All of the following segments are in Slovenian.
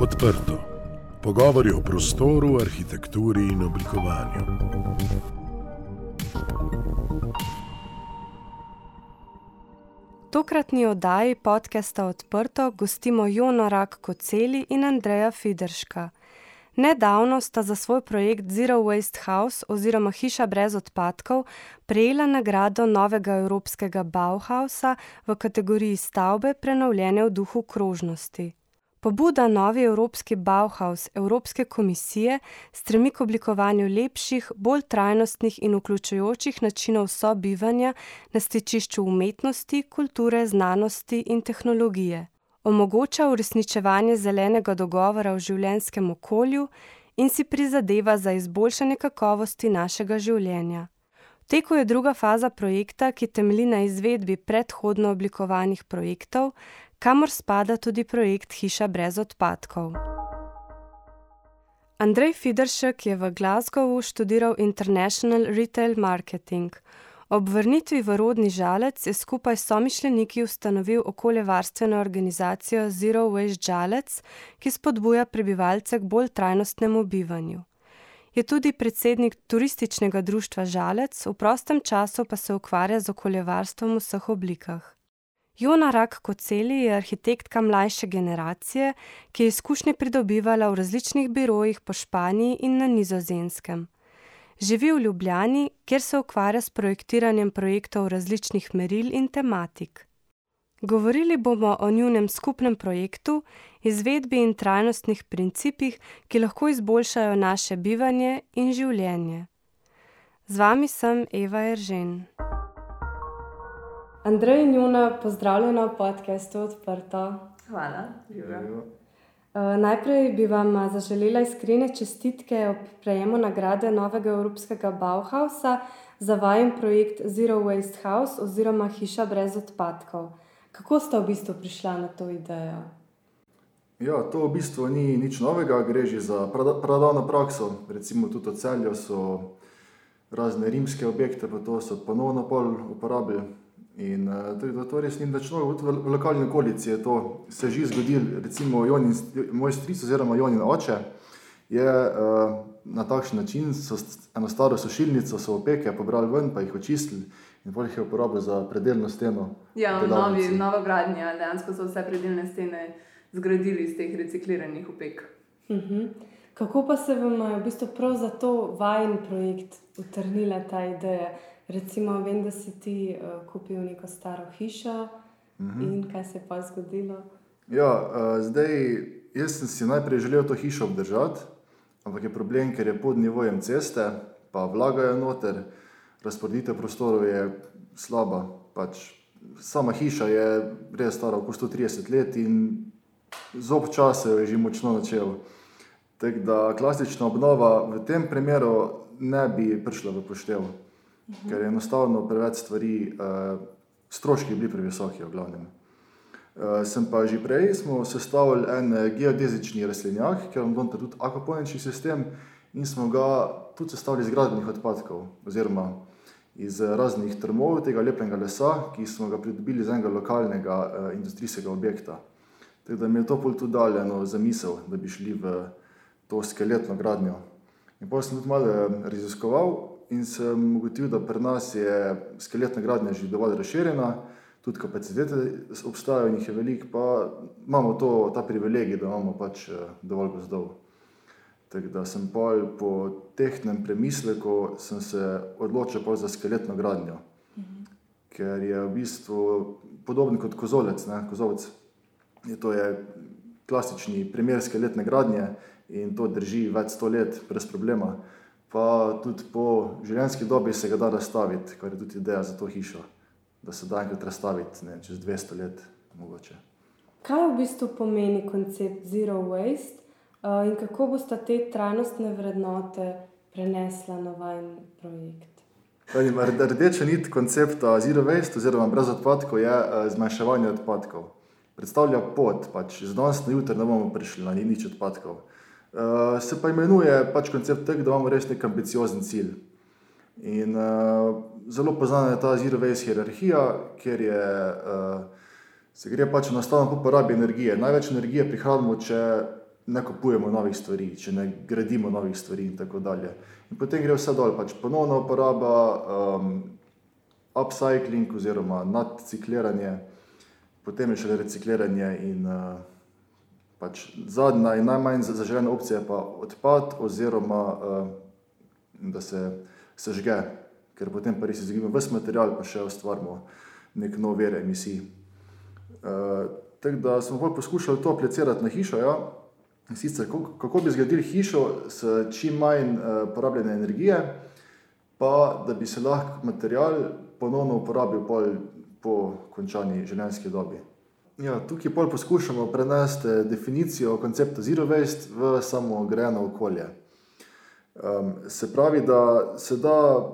Odprto. Pogovori o prostoru, arhitekturi in oblikovanju. Tokratni oddaji podcasta Odprto gostimo Jona Rak Koceli in Andreja Fiderška. Nedavno sta za svoj projekt Zero Waste House oziroma Hiša brez odpadkov prejela nagrado novega evropskega Bauhausa v kategoriji stavbe prenovljene v duhu krožnosti. Pobuda Novi Evropski Bauhaus Evropske komisije stremi k oblikovanju lepših, bolj trajnostnih in vključujočih načinov sobivanja na stičišču umetnosti, kulture, znanosti in tehnologije. Omogoča uresničevanje zelenega dogovora v življenjskem okolju in si prizadeva za izboljšanje kakovosti našega življenja. V teku je druga faza projekta, ki temelji na izvedbi predhodno oblikovanih projektov, kamor spada tudi projekt Hiša brez odpadkov. Andrej Fideršek je v Glasgowu študiral International Retail Marketing. Ob vrnitvi v rodni žalec je skupaj s somišljeniki ustanovil okoljevarstveno organizacijo Zero Waste Žalec, ki spodbuja prebivalce k bolj trajnostnemu bivanju. Je tudi predsednik turističnega društva Žalec, v prostem času pa se ukvarja z okoljevarstvom v vseh oblikah. Jona Rak Koceli je arhitektka mlajše generacije, ki je izkušnje pridobivala v različnih birojih po Španiji in na Nizozemskem. Živi v Ljubljani, kjer se ukvarja s projektiranjem projektov različnih meril in tematik. Govorili bomo o njunem skupnem projektu, izvedbi in trajnostnih principih, ki lahko izboljšajo naše bivanje in življenje. Z vami sem Eva Eržen. Andrej in Juna, pozdravljena v podkastu Odprto. Hvala, Jura. Uh, najprej bi vam zaželela iskrene čestitke ob prejemu nagrade novega Evropskega Bauhausa za vajen projekt Zero Waste House oziroma Hiša brez odpadkov. Kako ste v bistvu prišla na to idejo? Ja, to v bistvu ni nič novega, gre že za pradavno prakso. Recimo tudi od celja so razne rimske objekte, pa to so ponovno pol uporabili. In uh, to, to res ni več novo, v, v lokalni okolici je to se že zgodilo. Recimo, Jonin, moj stric, oziroma Jonin oče, je uh, na takšen način eno staro sušilnico, so opeke pobrali ven, pa jih očistili in bolj jih je uporabljal za predeljno steno. Ja, novi, nova gradnja, dejansko so vse predeljne stene zgradili iz teh recikliranih opek. Uh mhm. -huh. Kako pa se vam je v bistvu prav za to vajen projekt utrnila ta ideja? Recimo, vem, da si ti uh, kupil neko staro hišo mhm. -huh. in kaj se je pa zgodilo. Ja, uh, zdaj, jaz sem si najprej želel to hišo obdržati, ampak je problem, ker je pod nivojem ceste, pa vlagajo noter, razporeditev prostorov je slaba. Pač, sama hiša je res stara, oko 130 let in z občasem je že močno načel. Tako da klasična obnova v tem primeru ne bi prišla v poštev -hmm. ker je enostavno preveč stvari, uh, stroški bili previsoki, v glavnem. Uh, sem pa že prej sestavil en eh, geodezični rastlinjak, ker imam tudi akvaponični sistem in smo ga tudi sestavili iz gradbenih odpadkov, oziroma iz raznih trmov tega lepega lesa, ki smo ga pridobili iz enega lokalnega uh, industrijskega objekta. Tako da mi je to pol tudi daljeno za misel, da bi šli v to skeletno gradnjo. In potem sem tudi malo raziskoval, in sem ugotovil, da pri nas je skeletna gradnja že dovolj razširjena, tudi kapacitete obstajajo in jih je veliko, pa imamo to, ta privilegij, da imamo pač eh, dovolj gozdov. Tako da sem pol po tehnem premisleku se odločil za skeletno gradnjo, mhm. ker je v bistvu podoben kot kozolec. Ne? Kozolec je to je klasični primer skeletne gradnje in to drži več sto let brez problema pa tudi po življenjski dobi se ga da razstaviti, kar je tudi ideja za to hišo, da se da enkrat razstaviti ne, čez 200 let. Mogoče. Kaj v bistvu pomeni koncept Zero Waste uh, in kako boste te trajnostne vrednote prenesla na vaš projekt? Rdeča nit koncepta Zero Waste oziroma brez odpadkov je uh, zmanjševanje odpadkov. Predstavlja pot, pač z danes na jutro ne bomo prišli na nič odpadkov. Uh, se pa imenuje pač koncept tega, da imamo res nek ambiciozen cilj. In uh, zelo poznana je ta zero waste hierarchija, kjer je, uh, se gre pač enostavno po porabi energije. Največ energije prihranimo, če ne kupujemo novih stvari, če ne gradimo novih stvari in tako dalje. In potem gre vse dol, pač ponovna uporaba, um, upcycling oziroma nadcikliranje, potem je še recikliranje in uh, pač zadnja in najmanj zaželena opcija je pa odpad oziroma uh, da se sežge, ker potem pa res izgubimo vse material, pa še ustvarimo nek nov ver emisij. Uh, tako da smo bolj poskušali to aplicirati na hišo. Ja? Sicer, kako bi zgradili hišo s čim manj uh, porabljene energije, pa da bi se lahko material ponovno uporabil po končani življenjski dobi. Ja, tukaj pol poskušamo prenesti definicijo koncepta Zero Waste v samo grejeno okolje. Um, se pravi, da se da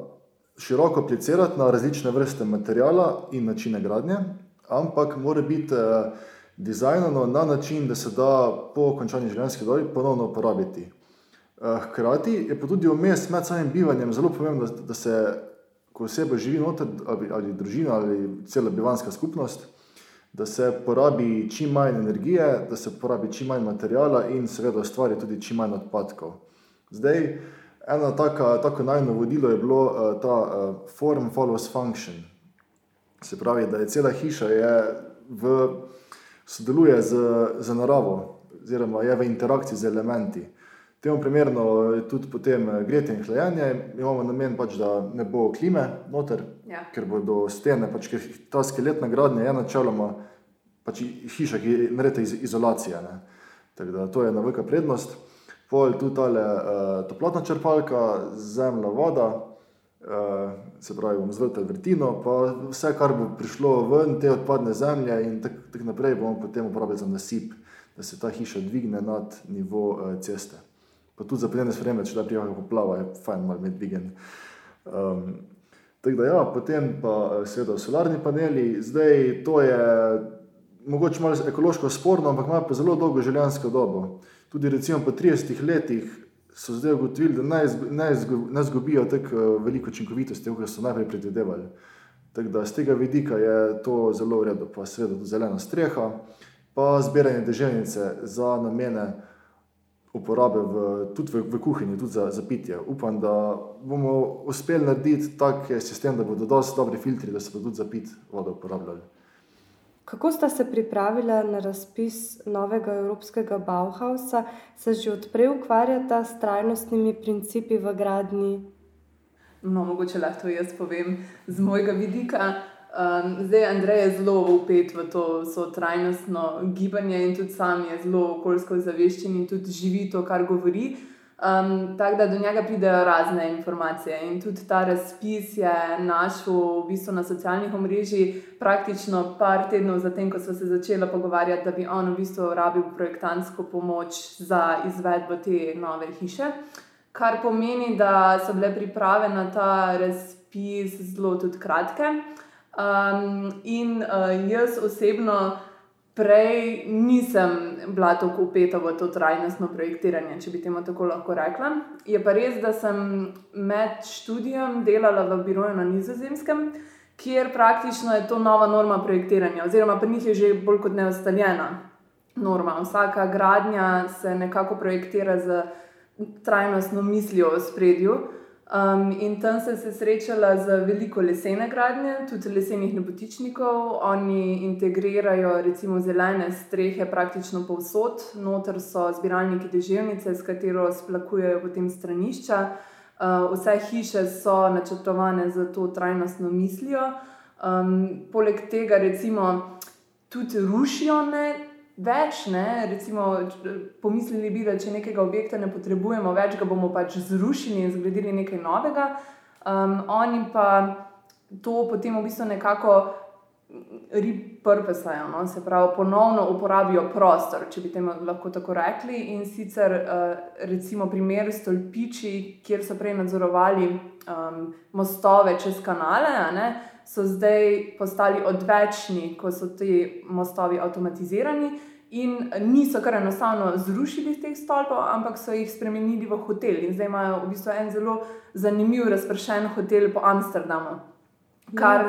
široko aplicirati na različne vrste materijala in načine gradnje, ampak mora biti uh, dizajnano na način, da se da po končani življenjski dobi ponovno uporabiti. Eh, hkrati je pa tudi vmes med samim bivanjem zelo pomembno, da, da se, ko oseba živi noter, ali, ali družina, ali cela bivanska skupnost, da se porabi čim manj energije, da se porabi čim manj materijala in seveda ustvari tudi čim manj odpadkov. Zdaj, eno taka, tako najno vodilo je bilo uh, ta uh, form follows function. Se pravi, da je cela hiša je v sodeluje z, z naravo, oziroma je v interakciji z elementi. Temu primerno je tudi potem eh, gretje in hlajenje. Mi imamo namen, pač, da ne bo klime noter, ja. ker bodo stene, pač, ker ta skeletna gradnja je načeloma pač hiša, ki je narejena iz izolacije. Ne. Tako da to je ena velika prednost. Pol tu tale uh, toplotna črpalka, zemlja, voda, uh, se pravi, bomo zvrtali vrtino, pa vse, kar bo prišlo ven, te odpadne zemlje in tako tak naprej, bomo potem uporabljali za nasip, da se ta hiša dvigne nad nivo uh, ceste. Pa tudi za plene spremembe, če da prijaha poplava, je fajn malo med dvigen. Um, tako da ja, potem pa eh, seveda solarni paneli, zdaj to je mogoče malo ekološko sporno, ampak ima pa zelo dolgo življenjsko dobo. Tudi recimo po 30 letih so zdaj ugotovili, da ne izgubijo tako eh, veliko učinkovitosti, kot so najprej predvidevali. Tako da z tega vidika je to zelo v redu, pa seveda tudi zelena streha, pa zbiranje deževnice za namene uporabe v, tudi v, v kuhinji, tudi za, za pitje. Upam, da bomo uspeli narediti tak sistem, da bodo dosti dobri filtri, da se bodo tudi za pit vodo uporabljali. Kako sta se pripravila na razpis novega evropskega Bauhausa, se že odprej ukvarjata s trajnostnimi principi v gradni? No, mogoče lahko jaz povem z mojega vidika. Um, zdaj, Andrej je zelo upet v to trajnostno gibanje in tudi sam je zelo okoljsko zaveščen in tudi živi to, kar govori. Um, tako da do njega pridejo razne informacije. In tudi ta razpis je našel v bistvu na socialnih omrežjih, praktično par tednov zatem, ko smo se začeli pogovarjati, da bi on v bistvu rabil projektantsko pomoč za izvedbo te nove hiše. Kar pomeni, da so bile priprave na ta razpis zelo kratke. Um, in uh, jaz osebno prej nisem bila tako upeta v to trajnostno projektiranje, če bi temu tako lahko rekla. Je pa res, da sem med študijem delala v biroju na Nizozemskem, kjer praktično je to nova norma projektiranja, oziroma pa njih je že bolj kot neostaljena norma. Vsaka gradnja se nekako projektira z trajnostno mislijo o spredju. Um, in tam sem se srečala z veliko lesene gradnje, tudi lesenih nebotičnikov. Oni integrirajo recimo zelene strehe praktično povsod, noter so zbiralniki deževnice, s katero splakujejo potem stranišča. Uh, vse hiše so načrtovane za to trajnostno mislijo. Um, poleg tega, recimo, tudi rušijo ne več. Ne? Recimo, pomislili bi, da če nekega objekta ne potrebujemo več, ga bomo pač zrušili in zgradili nekaj novega. Um, oni pa to potem v bistvu nekako repurposajo, no? se pravi, ponovno uporabijo prostor, če bi temu lahko tako rekli. In sicer, uh, recimo, primer stolpiči, kjer so prej nadzorovali um, mostove čez kanale so zdaj postali odvečni, ko so ti mostovi avtomatizirani. In niso kar enostavno zrušili teh stolpov, ampak so jih spremenili v hotel. In zdaj imajo v bistvu en zelo zanimiv, razpršen hotel po Amsterdamu. Kar,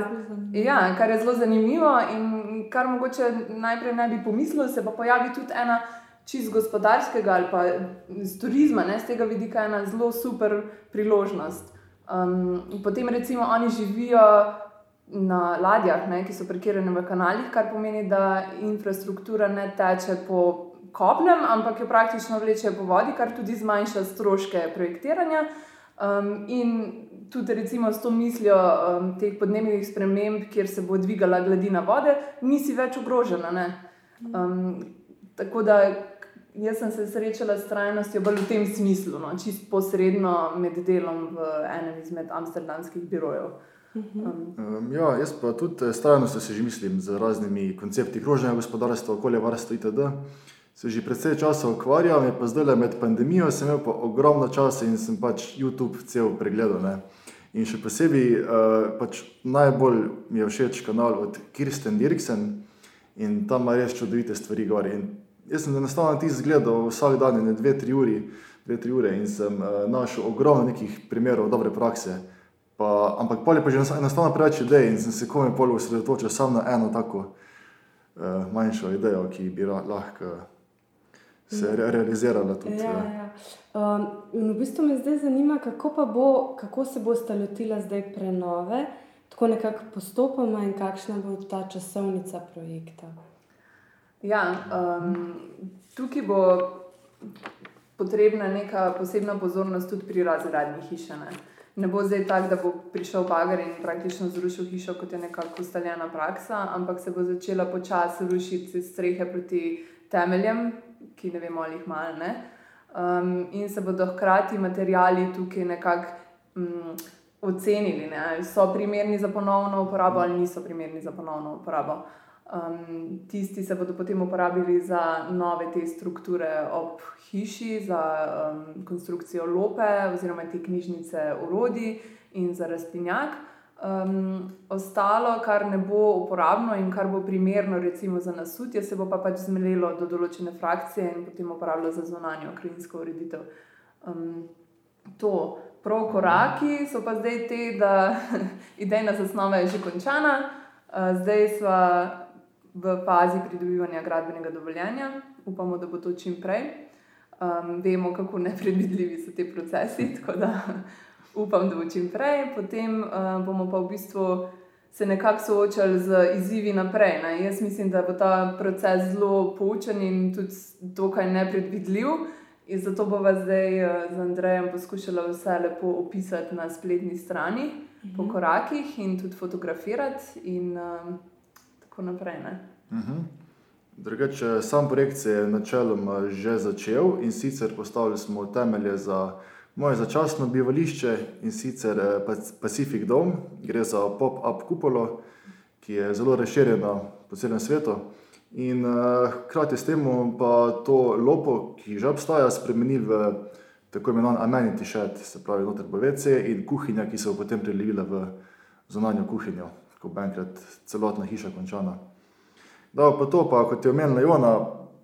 ja, kar je zelo zanimivo in kar mogoče najprej ne bi pomislil, se pa pojavi tudi ena čist gospodarskega ali pa z turizma, ne, z tega vidika ena zelo super priložnost. Um, potem recimo oni živijo na ladjah, ne, ki so parkirane v kanalih, kar pomeni, da infrastruktura ne teče po kopnem, ampak jo praktično vleče po vodi, kar tudi zmanjša stroške projektiranja. Um, in tudi recimo s to mislijo um, teh podnebnih sprememb, kjer se bo dvigala gladina vode, nisi več ogrožena. Um, tako da jaz sem se srečala s trajnostjo bolj v tem smislu, no, čist posredno med delom v enem izmed amsterdamskih birojev. Um. Ja, jaz pa tudi s trajnostjo se že mislim z raznimi koncepti krožnega gospodarstva, okolje varstva itd. Se že predvsej časa ukvarjam, pa zdaj le med pandemijo sem imel pa ogromno časa in sem pač YouTube cel pregledal. Ne. In še posebej uh, pač najbolj mi je všeč kanal od Kirsten Dirksen in tam ima res čudovite stvari gor. In jaz sem enostavno ti zgledal vsak dan, ne dve, tri ure, dve, tri ure in sem uh, našel ogromno nekih primerov dobre prakse. Pa, ampak pa je pa že enostavno preveč idej in sem se komaj pol osredotočil samo na eno tako uh, manjšo idejo, ki bi lahko se re realizirala. Tudi, ja, ja. Um, in v bistvu me zdaj zanima, kako, bo, kako se boste lotili zdaj prenove, tako nekako postopoma in kakšna bo ta časovnica projekta. Ja, um, tukaj bo potrebna neka posebna pozornost tudi pri razgradnji hiše. Ne? Ne bo zdaj tako, da bo prišel bager in praktično zrušil hišo, kot je nekako ustaljena praksa, ampak se bo začela počasi rušiti strehe proti temeljem, ki ne vemo, ali jih malo ne. Um, in se bodo hkrati materijali tukaj nekako um, ocenili, ne? ali so primerni za ponovno uporabo ali niso primerni za ponovno uporabo. Um, tisti se bodo potem uporabili za nove te strukture ob hiši, za um, konstrukcijo lope oziroma te knjižnice urodi in za rastlinjak. Um, ostalo, kar ne bo uporabno in kar bo primerno, recimo za nasutje, se bo pa pač zmelilo do določene frakcije in potem uporabljalo za zunanjo klinsko ureditev. Um, to, prav koraki so pa zdaj te, da idejna zasnova je že končana, uh, zdaj smo v fazi pridobivanja gradbenega dovoljenja, upamo, da bo to čim prej. Um, vemo, kako nepredvidljivi so ti procesi, tako da upam, da bo čim prej, potem uh, bomo pa v bistvu se nekako soočali z izzivi naprej. Ne? Jaz mislim, da bo ta proces zelo poučen in tudi dokaj nepredvidljiv. In zato bomo zdaj uh, z Andrejem poskušali vse lepo opisati na spletni strani, mhm. po korakih in tudi fotografirati, in uh, tako naprej. Mhm. Drugače, sam projekt se je načeloma že začel in sicer postavili smo temelje za moje začasno bivališče in sicer eh, Pacific Dome, gre za pop-up kupolo, ki je zelo razširjena po celem svetu. In uh, hkrati s tem pa to lopo, ki že obstaja, spremenili v tako imenovan amenity shed, se pravi, noter bo WC in kuhinja, ki se bo potem prelevila v zunanjo kuhinjo, ko bo enkrat celotna hiša končana. Da, pa to, pa, kot je omenila Jona,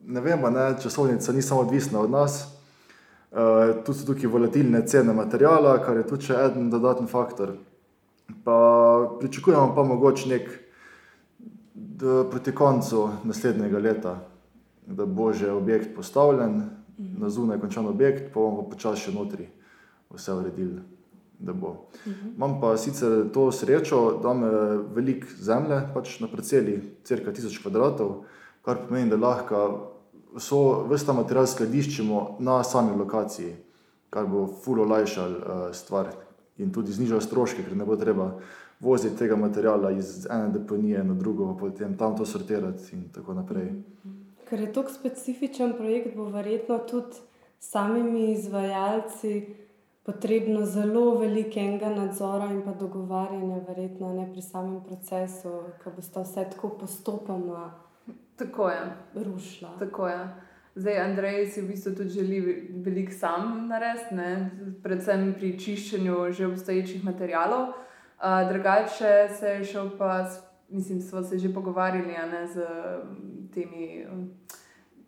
ne vemo, ne, časovnica ni samo odvisna od nas. Uh, tu so tukaj volatilne cene materijala, kar je tudi en dodatni faktor. Pa pričakujemo pa mogoče nek proti koncu naslednjega leta, da bo že objekt postavljen, na zunaj končan objekt, pa bomo počasi še notri vse uredili. Imam pa sicer to srečo, da imam veliko zemlje pač na parceli, crka 1000 kvadratov, kar pomeni, da lahko so vse ta material skladiščimo na sami lokaciji, kar bo fulo olajšal uh, stvar in tudi znižal stroške, ker ne bo treba voziti tega materiala iz ene deponije na drugo, potem tam to sortirati in tako naprej. Ker je to specifičen projekt, bo verjetno tudi samimi izvajalci. Potrebno zelo velikega nadzora in pa dogovarjanja, verjetno ne pri samem procesu, ki bo sta vse tako postopoma Tako je. Rušla. Tako je. Zdaj, Andrej si v bistvu tudi želi veliko sam narediti, predvsem pri čiščenju že obstoječih materijalov. Uh, drugače se je šel pa, mislim, smo se že pogovarjali ne, z temi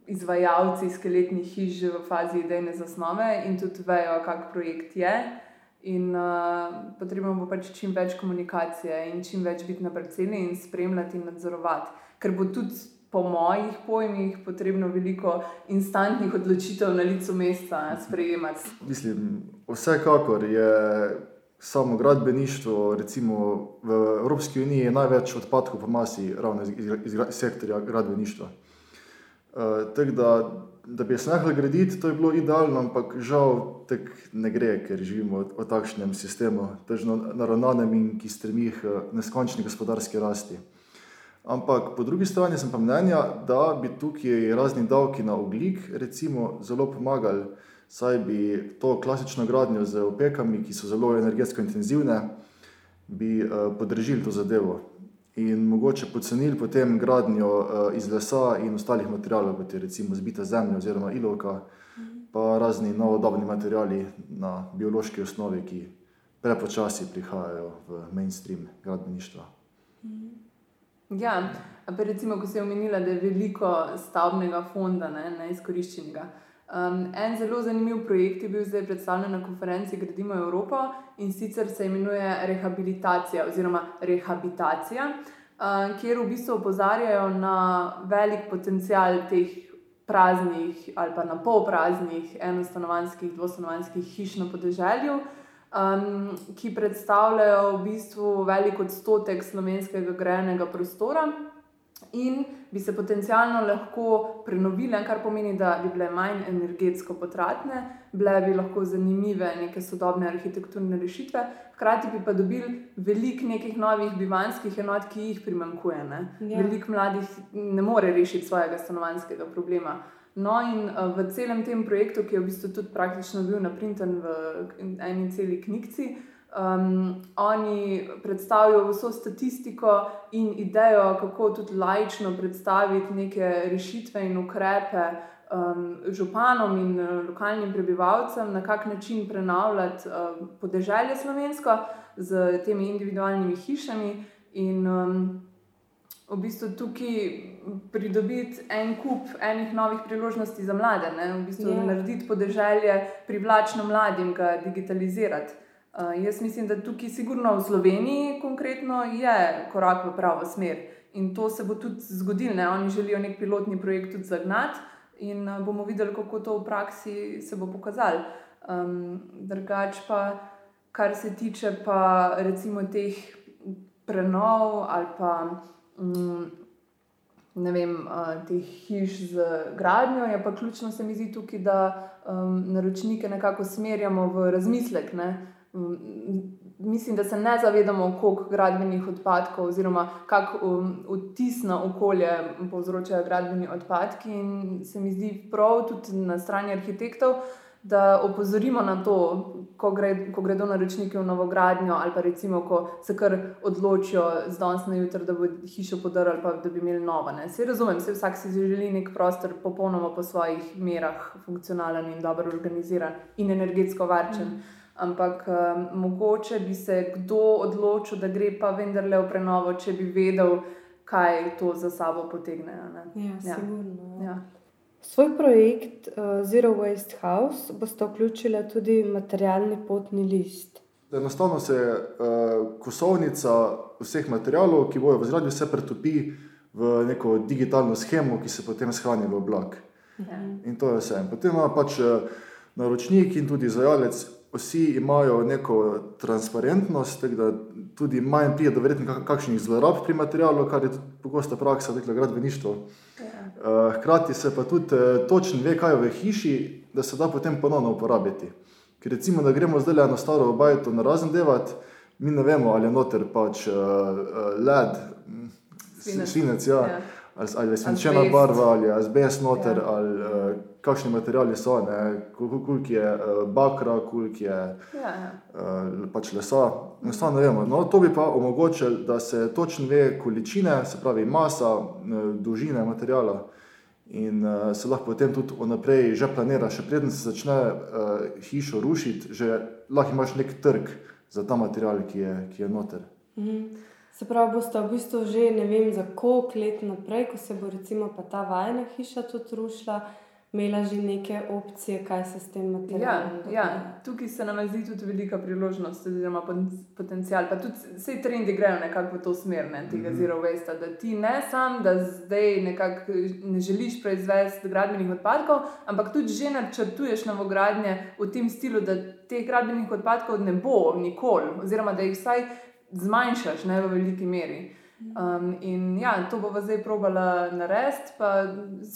izvajalci skeletnih hiš v fazi idejne zasnove in tudi vejo, kak projekt je. In uh, potrebno bo pač čim več komunikacije in čim več biti na parceli in spremljati in nadzorovati. Ker bo tudi po mojih pojmih, potrebno veliko instantnih odločitev na licu mesta sprejemati. Mislim, vsekakor je samo gradbeništvo, recimo v Evropski uniji, največ odpadkov po masi, ravno iz, iz, iz sektorja gradbeništva. Uh, da, da bi se nahali graditi, to je bilo idealno, ampak žal tako ne gre, ker živimo v, v takšnem sistemu, težko naravnanem in ki stremi k neskončni gospodarski rasti. Ampak po drugi strani sem pa mnenja, da bi tukaj razni davki na oglik, recimo, zelo pomagali saj bi to klasično gradnjo z opekami, ki so zelo energetsko intenzivne, bi uh, podržili to zadevo in mogoče pocenili potem gradnjo uh, iz lesa in ostalih materijalov, kot je recimo zbita zemlja oziroma ilovka, pa razni novodobni materijali na biološki osnovi, ki prepočasi prihajajo v mainstream gradbeništva. Ja, pa recimo, ko si omenila, da je veliko stavbnega fonda ne, neizkoriščenega. Um, en zelo zanimiv projekt je bil zdaj predstavljen na konferenci Gradimo Evropo in sicer se imenuje Rehabilitacija oziroma Rehabitacija, um, kjer v bistvu opozarjajo na velik potencial teh praznih ali pa na pol praznih enostanovanskih, dvostanovanskih hiš na podeželju. Um, ki predstavljajo v bistvu velik odstotek slovenskega grejenega prostora, in bi se potencialno lahko prenovile, kar pomeni, da bi bile manj energetsko potratne, bile bi lahko zanimive neke sodobne arhitekturne rešitve, hkrati bi pa dobili veliko nekih novih bivanskih enot, ki jih primankuje. Ja. Veliko mladih ne more rešiti svojega stanovanskega problema. No, in v celem tem projektu, ki je v bistvu tudi praktično bil naprinten v eni celi knjigi, Um, oni predstavijo vso statistiko in idejo, kako tudi lajično predstaviti neke rešitve in ukrepe um, županom in uh, lokalnim prebivalcem, na kak način prenavljati um, podeželje slovensko z temi individualnimi hišami. In um, v bistvu tukaj pridobiti en kup enih novih priložnosti za mlade, ne? v bistvu yeah. Ja. narediti podeželje privlačno mladim, ga digitalizirati. Uh, jaz mislim, da tukaj, sigurno v Sloveniji, konkretno je korak v pravo smer in to se bo tudi zgodilo. Ne? Oni želijo nek pilotni projekt tudi zagnati in uh, bomo videli, kako to v praksi se bo pokazalo. Um, drugač pa, kar se tiče pa recimo teh prenov ali pa. Um, Ne vem, uh, teh hiš z gradnjo, je pa ključno, se mi zdi, tukaj, da um, naročnike nekako smerjamo v razmislek. Ne? Mislim, da se ne zavedamo, koliko gradbenih odpadkov oziroma kako um, vtis na okolje povzročajo gradbeni odpadki. In se mi zdi prav tudi na strani arhitektov, da opozorimo na to, ko, gre, ko gredo naročniki v novogradnjo ali pa recimo, ko se kar odločijo z danes na jutro, da bo hišo podarili pa da bi imeli novo. Vse razumem, vse vsak si želi nek prostor popolnoma po svojih merah, funkcionalen in dobro organiziran in energetsko varčen. Mm. Ampak um, mogoče bi se kdo odločil, da gre pa vendarle v prenovo, če bi vedel, kaj to za sabo potegne. Ja, ja. Ja. Svoj projekt uh, Zero Waste House boste vključili tudi materialni potni list. Enostavno se uh, kosovnica vseh materijalov, ki bojo v zraku, vse pretopi v neko digitalno schemo, ki se potem shrani v oblak. Ja. In to je vse. Potem ima pač naročnik in tudi zajalec vsi imajo neko transparentnost, tako da tudi manj pride do verjetno kakšnih zlorab pri materialu, kar je pogosta praksa, tako da gradbeništvo. Ja. Eh, hkrati se pa tudi eh, točno ve, kaj je v hiši, da se da potem ponovno uporabiti. Ker recimo, da gremo zdaj le na staro obajto na razen devat, mi ne vemo, ali je noter pač uh, led, svinec, svinec ja. Ja ali, ali je svinčena barva, ali je azbest noter, ja. ali uh, kakšni materiali so, koliko je uh, bakra, koliko je ja, ja. Uh, pač lesa. Enostavno ne vemo. No, to bi pa omogočilo, da se točno ve količine, se pravi masa, dolžine materijala. In uh, se lahko potem tudi vnaprej že planira, še preden se začne uh, hišo rušiti, že lahko imaš nek trg za ta material, ki je, ki je noter. -hmm. Se pravi, boste v bistvu že ne vem, za koliko let naprej, ko se bo recimo ta vajna hiša tudi rušila, imela že neke opcije, kaj se s tem materialom Ja, dogaja. ja, tukaj se nam zdi tudi velika priložnost, oziroma potencial. Pa tudi vse trendi grejo nekako v to smer, ne, tega Mhm. zero waste, da ti ne sam, da zdaj nekako ne želiš proizvesti gradbenih odpadkov, ampak tudi že načrtuješ novogradnje v tem stilu, da teh gradbenih odpadkov ne bo nikoli, oziroma da jih vsaj zmanjšaš ne, v veliki meri. Um, in ja, to bomo zdaj probala narediti.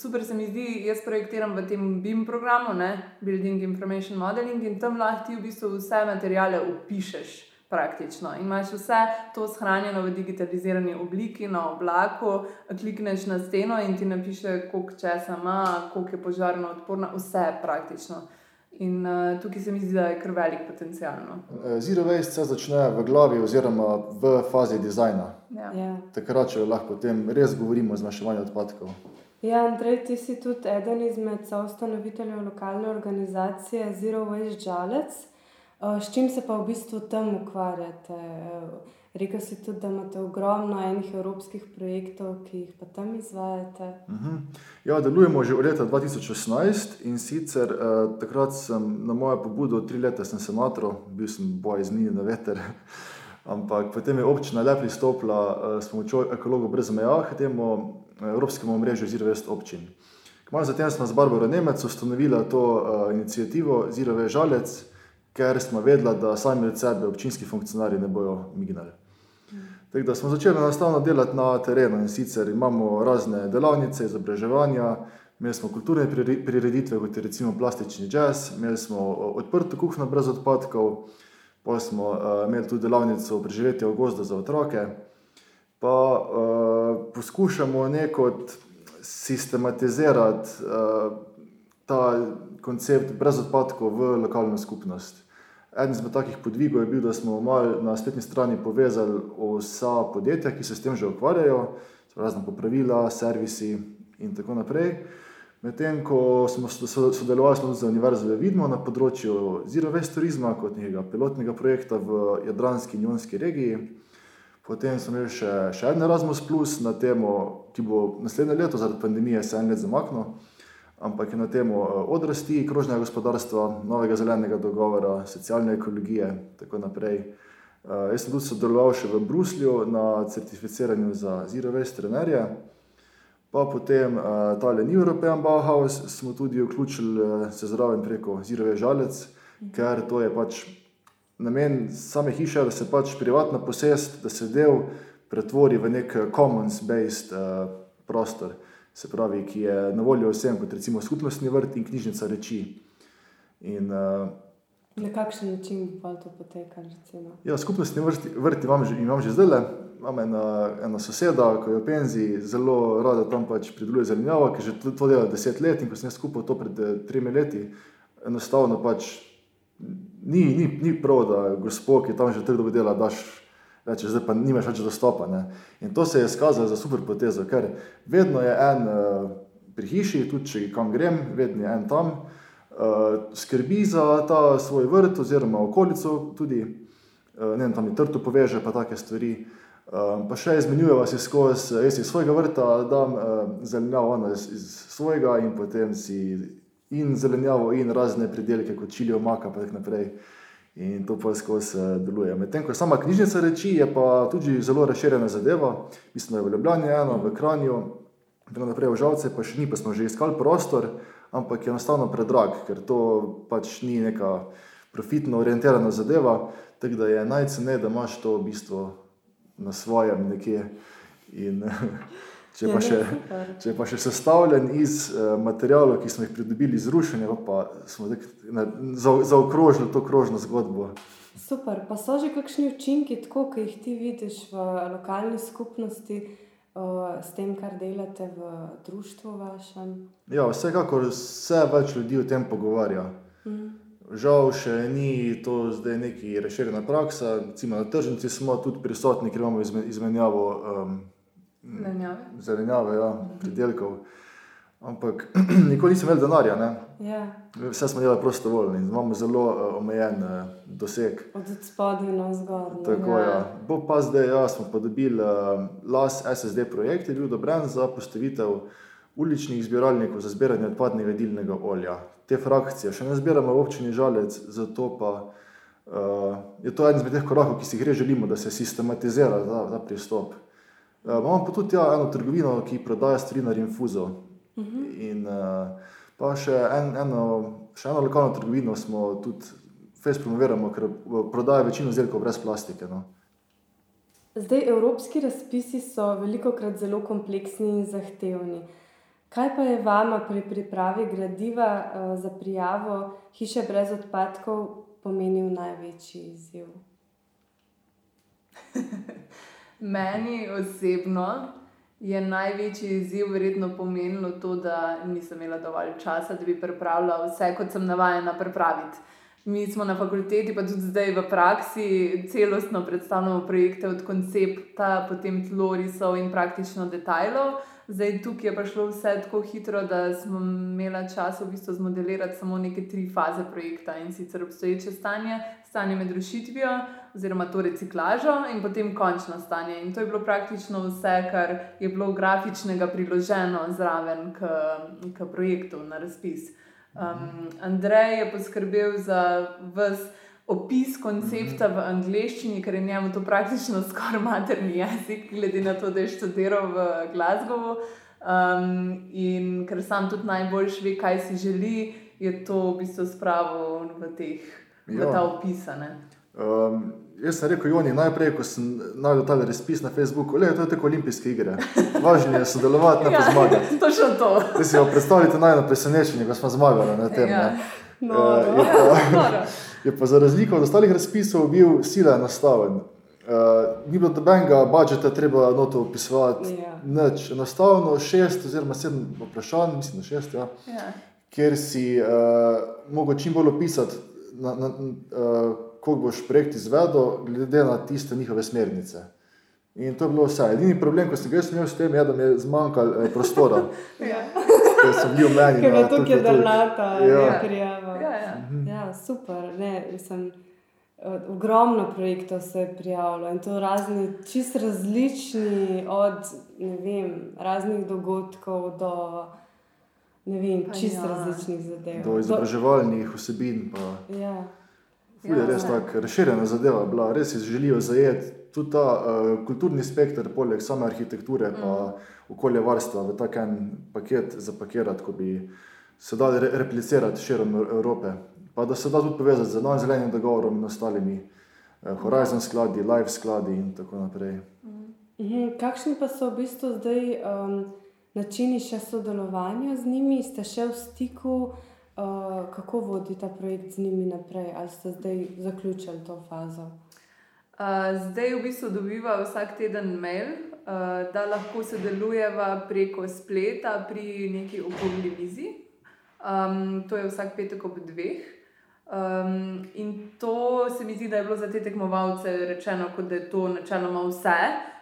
Super se mi zdi, jaz projektiram v tem BIM programu, ne, Building Information Modeling, in tam lahko ti v bistvu vse materijale upišeš. Praktično. In imaš vse to shranjeno v digitalizirani obliki na oblaku, klikneš na steno in ti napiše, koliko česa ima, koliko je požarno odporna, vse praktično. In uh, tukaj se mi zdi, da je kar velik potencial. No. Eh, Zero waste se začne v glavi oziroma v fazi dizajna. Ja. Ja. Takrat, če lahko o tem res govorimo o zmanjševanju odpadkov. Ja, Andrej, ti si tudi eden izmed soustanoviteljev lokalne organizacije Zero Waste Žalec. Eh, S čim se pa v bistvu tam ukvarjate? Eh, Rekel si tudi, da imate ogromno enih evropskih projektov, ki jih pa tam izvajate. Mhm. Ja, delujemo že od leta 2018 in sicer eh, takrat sem na mojo pobudo, tri leta sem senator, bil sem boj z njimi na veter. Ampak potem je občina le pristopila eh, s pomočjo ekologov brez meja k temu eh, evropskemu mrežu Zero Waste občin. Kmalu zatem smo z Barbaro Nemec ustanovila to uh, inicijativo Zero Waste Žalec, ker smo vedela, da sami od sebe občinski funkcionarji ne bojo mignali. Tako da smo začeli enostavno delati na terenu in sicer imamo razne delavnice, izobraževanja, imeli smo kulturne prireditve, kot je recimo plastični jazz, imeli smo odprto kuhno brez odpadkov, pa smo uh, imeli tudi delavnico preživetja v gozdu za otroke. Pa uh, poskušamo nekot sistematizirati uh, ta koncept brez odpadkov v lokalno skupnost. Eden izmed takih podvigov je bil, da smo na spletni strani povezali vsa podjetja, ki se s tem že ukvarjajo, so razna popravila, servisi in tako naprej. Medtem ko smo so- so- sodelovali smo z Univerzo v Vidmo na področju Zero Waste turizma kot nekega pilotnega projekta v Jadranski in Jonski regiji. Potem smo imeli še, še en Erasmus, na temo, ki bo naslednje leto, zaradi pandemije, se en let zamaknil, ampak je na temo eh, odrasti, krožnega gospodarstva, novega zelenega dogovora, socialne ekologije in tako naprej. Uh, jaz sem tudi sodeloval še v Bruslju na certificiranju za Zero Waste trenerje. Pa potem uh, ta New European Bauhaus smo tudi vključili uh, se zraven preko Zero Waste Žalec, ker to je pač namen same hiše, da se pač privatna posest, da se del pretvori v nek commons-based uh, prostor, se pravi, ki je na voljo vsem, kot recimo skupnostni vrt in knjižnica reči. In, uh, Na kakšen način pa to recimo? Ja, skupnostni vrti, vrt imam že, imam že zdaj. Imam ena, ena soseda, ki je v penziji, zelo rada tam pač prideluje zelenjavo, ki že to, to dela deset let in ko sem jaz skupaj to pred eh, tremi leti, enostavno pač ni, ni, ni prav, da gospod, ki tam že trdo dela, daš. Reče, zdaj pa nimaš več dostopa. Ne? In to se je izkazalo za super potezo, ker vedno je en uh, pri hiši, tudi če kam grem, vedno je en tam, uh, skrbi za ta svoj vrt oziroma okolico tudi, uh, ne vem, tam je trto poveže, pa take stvari. Uh, pa še izmenjujeva se skozi, jaz iz svojega vrta dam uh, zelenjavo, ona iz, iz svojega in potem si in zelenjavo in razne pridelke kot čilijo, maka in tako naprej. In to pa skozi eh, deluje. Medtem ko sama knjižnica reči, je pa tudi zelo razširjena zadeva. Mislim, da je v Ljubljani eno, v Kranju, tako naprej v Žalce, pa še ni, pa smo že iskali prostor, ampak je enostavno predrag, ker to pač ni neka profitno orientirana zadeva, tako da je najceneje, da imaš to v bistvu na svojem nekje. In, če, Ja, pa še, če pa še sestavljen iz uh, materijalov, ki smo jih pridobili iz rušenja, pa smo zaokrožili to krožno zgodbo. Super, pa so že kakšni učinki, tako ki jih ti vidiš v lokalni skupnosti, uh, s tem, kar delate v društvu vašem? Ja, vsekakor se več ljudi o tem pogovarja. Mm. Žal še ni to zdaj neki razširjena praksa. Recimo na tržnici smo tudi prisotni, ker imamo izme- izmenjavo um, Zelenjave. zelenjave, ja, pridelkov. Ampak nikoli nisem imel denarja, ne? Ja, vse smo delali prostovoljno in imamo zelo uh, omejen uh, doseg. od spodaj na zgor. ne? Tako, Ja. ja. Bo pa zdaj, ja, smo pa dobili uh, LAS SSD projekt, je bil odobren za postavitev uličnih zbiralnikov za zbiranje odpadnega dilnega olja. Te frakcije še ne zbiramo v občini Žalec, zato pa uh, je to eden izmed teh korakov, ki si jih res želimo, da se sistematizira ta, ta pristop. Uh, imamo pa tudi ja, eno trgovino, ki prodaja stvari na Rinfuzo. Uh -huh. In uh, pa še, en, eno, še eno lokalno trgovino smo tudi fez promoviramo, ker prodaja večino izdelkov brez plastike. No. Zdaj, evropski razpisi so veliko krat zelo kompleksni in zahtevni. Kaj pa je vama pri pripravi gradiva uh, za prijavo hiše brez odpadkov pomenil največji izziv? Meni osebno je največji izziv verjetno pomenilo to, da nisem imela dovolj časa, da bi pripravila vse, kot sem navajena pripraviti. Mi smo na fakulteti, pa tudi zdaj v praksi, celostno predstavljamo projekte od koncepta, potem tlorisov in praktično detajlov. Zdaj, tukaj je prišlo vse tako hitro, da smo imeli čas v bistvu zmodelirati samo neke tri faze projekta in sicer obstoječe stanje, stanje med rušitvijo, oziroma to reciklažo in potem končno stanje. In to je bilo praktično vse, kar je bilo grafičnega priloženo zraven k, k projektu na razpis. Um, Andrej je poskrbel za vse opis koncepta v angleščini, ker je njemu to praktično skoraj materni jezik, glede na to, da je študiral v Glasgowu. Um, in ker sam tudi najbolj ve, kaj si želi, je to v bistvu spravo v, teh, v ta opisane. Um, jaz sem rekel, Joni, najprej, ko sem najdel ta razpis na Facebooku, le to je tako olimpijske igre. Važno je sodelovati, ne pa ja, zmagati. Točno to. Si predstavljate najno presenečenje, ko smo zmagali na tem. Ja. No, uh, no. Pa, je pa za razliko od ostalih razpisov bil sila enostaven. Uh, ni bilo dobenega budžeta, treba noto opisovati. Yeah. Ja. Enostavno šest oziroma sedem vprašanj, mislim, da šest, ja, yeah. Ja. kjer si uh, mogel čim bolj opisati, na, na, uh, kako boš projekt izvedel, glede na tiste njihove smernice. In to je bilo vse. Edini problem, ko sem ga imel s tem, je, da mi je zmanjkalo eh, prostora. ja. Ker sem bil meni. Ker je tukaj drnata, ja. prijava. Ja, ja. ja, super. Ne, mislim, ogromno projektov se je prijavilo in to razni, čist različni, od vem, raznih dogodkov do vem, čist ja. različnih zadev. Do izobraževalnih vsebin. Pa. Ja. Ja, je res tako razširjena zadeva, bila. res si želijo zajeti tudi ta uh, kulturni spektr, poleg same arhitekture in mm. okolje varstva, v tak en paket zapakirati, ko bi se dali re replicirati širom Evrope. Pa da se da tudi povezati z novim zelenim dogovorom in ostalimi uh, Horizon skladi, Life skladi in tako naprej. Mm. Mhm. Kakšni pa so v bistvu zdaj um, načini še sodelovanja z njimi, ste še v stiku? Uh, kako vodi ta projekt z njimi naprej, ali ste zdaj zaključili to fazo? zdaj v bistvu dobiva vsak teden mail, uh, da lahko sodelujeva preko spleta pri neki okolji vizi. Um, to je vsak petek ob dveh. Um, in to se mi zdi, da je bilo za te tekmovalce rečeno, da je to načeloma vse.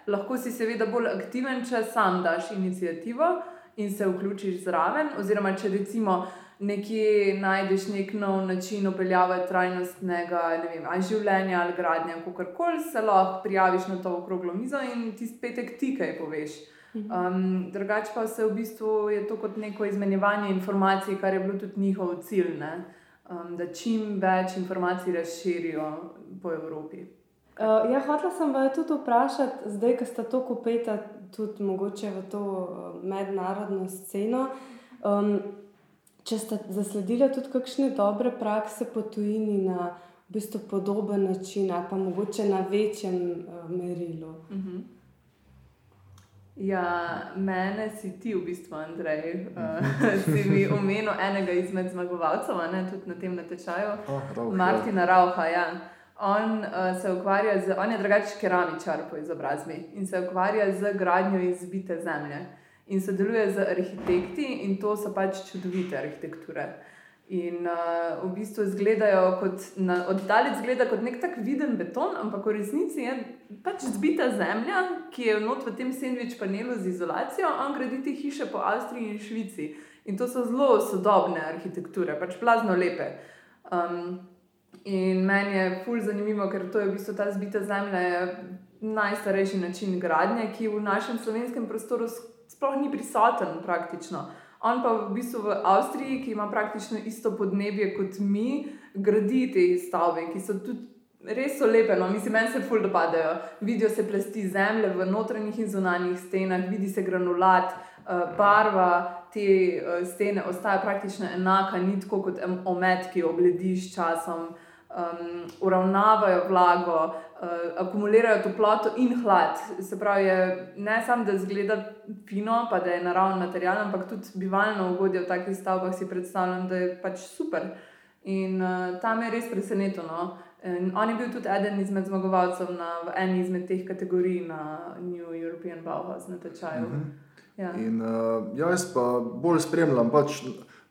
Lahko si seveda bolj aktiven, če sam daš inicijativo in se vključiš zraven. Oziroma, če recimo nekje najdeš nek nov način upeljave trajnostnega vem, ali življenja ali gradnje, kako koli se lahko prijaviš na to okroglo mizo in ti spet ti kaj poveš. Um, drugače pa se v bistvu je to kot neko izmenjevanje informacij, kar je bilo tudi njihov cilj, um, da čim več informacij razširijo po Evropi. Uh, ja, hotela sem vas tudi vprašati, zdaj, ko ste to kupete, tudi mogoče v to uh, mednarodno sceno. Um, če ste zasledili tudi kakšne dobre prakse po tujini na v bistvu podoben način, ali pa mogoče na večjem uh, merilu. Uh mhm. -huh. Ja, mene si ti, v bistvu, Andrej, uh, si mi omenil enega izmed zmagovalcev, ne, tudi na tem natečaju, oh, Rauch, Martina ja. Rauha. Ja. On uh, se ukvarja z, on je drugačen keramičar po izobrazbi in se ukvarja z gradnjo izbite zemlje. In sodeluje z arhitekti, in to so pač čudovite arhitekture. In uh, v bistvu izgledajo kot oddaljen, zgleda kot nek tak viden beton, ampak v resnici je pač zbita zemlja, ki je not v tem sandvič panelu z izolacijo, on gradi te hiše po Avstriji in Švici. In to so zelo sodobne arhitekture, pač plazno lepe. Um, in meni je fulj zanimivo, ker to je v bistvu ta zbita zemlja, najstarejši način gradnje, ki v našem slovenskem prostoru sploh ni prisoten praktično. On pa v bistvu v Avstriji, ki ima praktično isto podnebje kot mi, gradi te stavbe, ki so tudi res so lepe. No? Mislim, meni se ful dopadajo. Vidijo se plasti zemlje v notranjih in zunanjih stenah, vidi se granulat, uh, barva te uh, stene ostaja praktično enaka, ni tako kot omet, ki oblediš časom. Um, uravnavajo vlago, uh, akumulirajo toploto in hlad. Se pravi, ne samo da zgleda fino, pa da je naravni material, ampak tudi bivalno ugodje v takih stavbah si predstavljam, da je pač super. In uh, tam je res presenečeno. No? On je bil tudi eden izmed zmagovalcev na eni izmed teh kategorij na New European Bauhaus na tečaju. Uh mhm. -huh. ja. In, uh, jaz pa bolj spremljam pač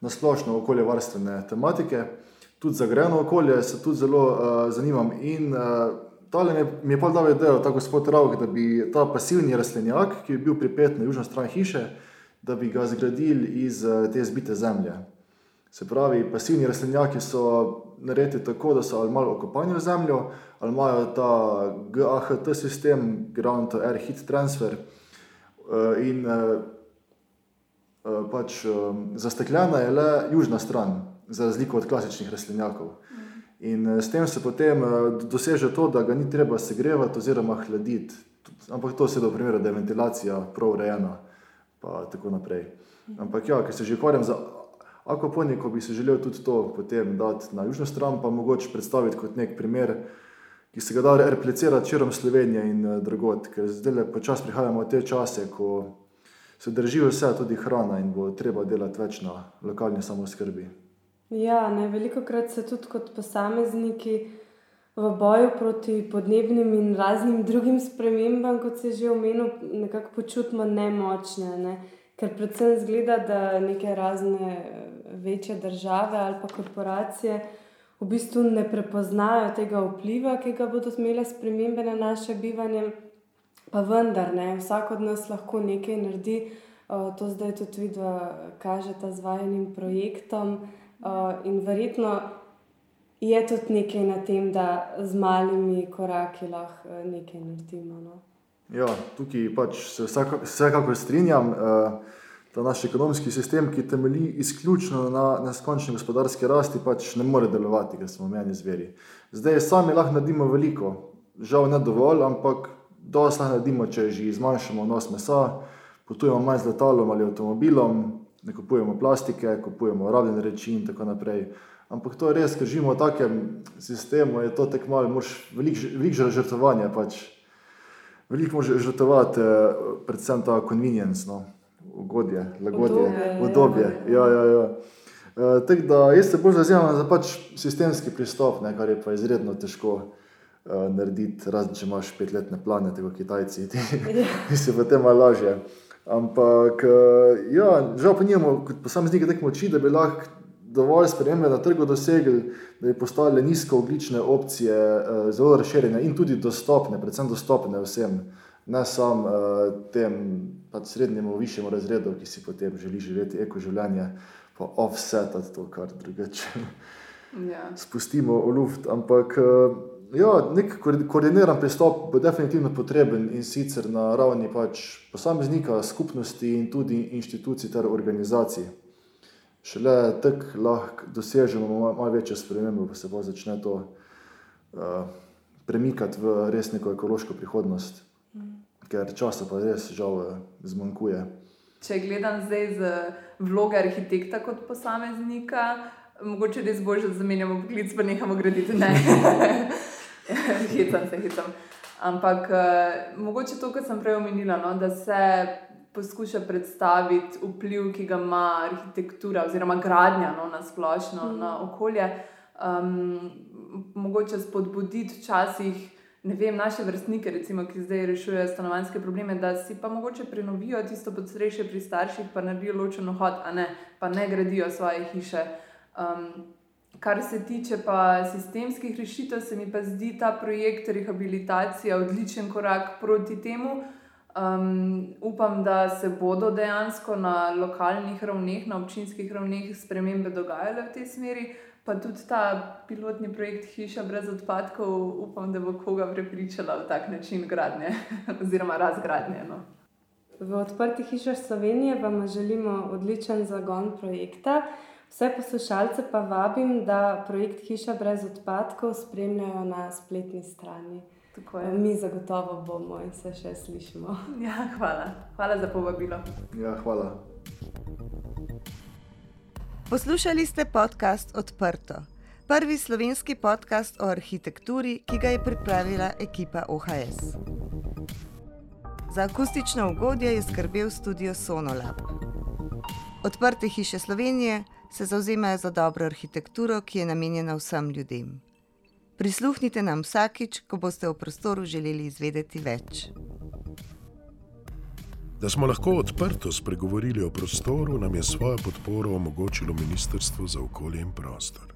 na splošno okoljevarstvene tematike, tudi za grejeno okolje se tudi zelo uh, zanimam. In uh, tale mi mi je pa dal idejo, tako gospod Ravk, da bi ta pasivni rastlinjak, ki je bil pripet na južno stran hiše, da bi ga zgradili iz uh, te zbite zemlje. Se pravi, pasivni rastlinjaki so narediti tako, da so ali malo okopani v zemljo, ali imajo ta GAHT sistem, Ground to Air Heat Transfer. Eh, in eh, pač zastekljena je le južna stran, za razliko od klasičnih rastlinjakov. In s tem se potem doseže to, da ga ni treba segrevati oziroma hladiti. Ampak to se primeru, da je ventilacija prav urejena, pa tako naprej. Ampak ja, ker se že ukvarjam z Akvaponiko bi se želel tudi to potem dati na južno stran, pa mogoče predstaviti kot nek primer, ki se ga da replicirati širom Slovenije in uh, drugot, ker zdaj le počasi prihajamo v te čase, ko se drži vse, tudi hrana in bo treba delati več na lokalni samoskrbi. Ja, ne, veliko krat se tudi kot posamezniki v boju proti podnebnim in raznim drugim spremembam, kot se že omenil, nekako počutimo nemočne. Ne? Ker predvsem zgleda, da neke razne večje države ali pa korporacije v bistvu ne prepoznajo tega vpliva, ki ga bodo imele spremembe na naše bivanje. Pa vendar, ne, vsak od nas lahko nekaj naredi. To zdaj tudi vidno kaže ta zvajenim projektom. In verjetno je tudi nekaj na tem, da z malimi koraki lahko nekaj naredimo. No. Ja, tukaj pač se vsekakor strinjam. Uh, ta naš ekonomski sistem, ki temelji izključno na neskončni gospodarski rasti, pač ne more delovati, ker smo meni zveri. Zdaj sami lahko naredimo veliko, žal ne dovolj, ampak dosti lahko naredimo, če že zmanjšamo nos mesa, potujemo manj z letalom ali avtomobilom, ne kupujemo plastike, kupujemo rabljene reči in tako naprej. Ampak to je res, ker živimo v takem sistemu, je to tek malo, moraš veliko velik žrtvovanja, pač veliko moraš žrtvovati, eh, predvsem ta convenience. No ugodje, lagodje, udobje. Ja, ja, ja. Uh, tak, da, jaz se bolj zauzemam za pač sistemski pristop, ne, kar je pa izredno težko uh, narediti, razen če imaš petletne plane, tako Kitajci, ti ja. si potem malo lažje. Ampak, uh, ja, žal pa nimamo kot posamezniki tako moči, da bi lahko dovolj spremembe na trgu dosegli, da bi postale nizkooglične opcije uh, zelo razširjene in tudi dostopne, predvsem dostopne vsem. Ne samo uh, tem pač srednjemu, višjemu razredu, ki si potem želi živeti eko življenje, pa offsetati to, kar drugače ja. spustimo v luft. Ampak uh, ja, nek koordiniran pristop bo definitivno potreben in sicer na ravni pač posameznika, skupnosti in tudi inštitucij ter organizacij. Šele tako lahko dosežemo malo večje spremembe, pa se bo začne to uh, premikati v res neko ekološko prihodnost ker časa pa res žal zmanjkuje. Če gledam zdaj z vloge arhitekta kot posameznika, mogoče res bolje, da zamenjamo poklic, pa nehamo graditi. Hecam se, hecam. Ampak uh, mogoče to, kar sem prej omenila, no, da se poskuša predstaviti vpliv, ki ga ima arhitektura oziroma gradnja no, na splošno mm. na okolje. Um, mogoče spodbuditi včasih ne vem, naše vrstnike, recimo, ki zdaj rešujejo stanovanske probleme, da si pa mogoče prenovijo tisto podstrešje pri starših, pa naredijo ločeno hod, a ne, pa ne gradijo svoje hiše. Um, kar se tiče pa sistemskih rešitev, se mi pa zdi ta projekt rehabilitacije odličen korak proti temu. Um, upam, da se bodo dejansko na lokalnih ravneh, na občinskih ravneh spremembe dogajale v tej smeri. Pa tudi ta pilotni projekt Hiša brez odpadkov, upam, da bo koga prepričala v tak način gradnje oziroma razgradnje. No. V odprti hiši Slovenije vam želimo odličen zagon projekta. Vse poslušalce pa vabim, da projekt Hiša brez odpadkov spremljajo na spletni strani. Mi zagotovo bomo in se še slišimo. Ja, hvala. hvala za povabilo. Ja, hvala. Poslušali ste podcast Odprto, prvi slovenski podcast o arhitekturi, ki ga je pripravila ekipa OHS. Za akustično ugodje je skrbel studio Sonolab. Odprte hiše Slovenije se zauzemajo za dobro arhitekturo, ki je namenjena vsem ljudem. Prisluhnite nam vsakič, ko boste o prostoru želeli izvedeti več. Da smo lahko odprto spregovorili o prostoru, nam je svojo podporo omogočilo Ministrstvo za okolje in prostor.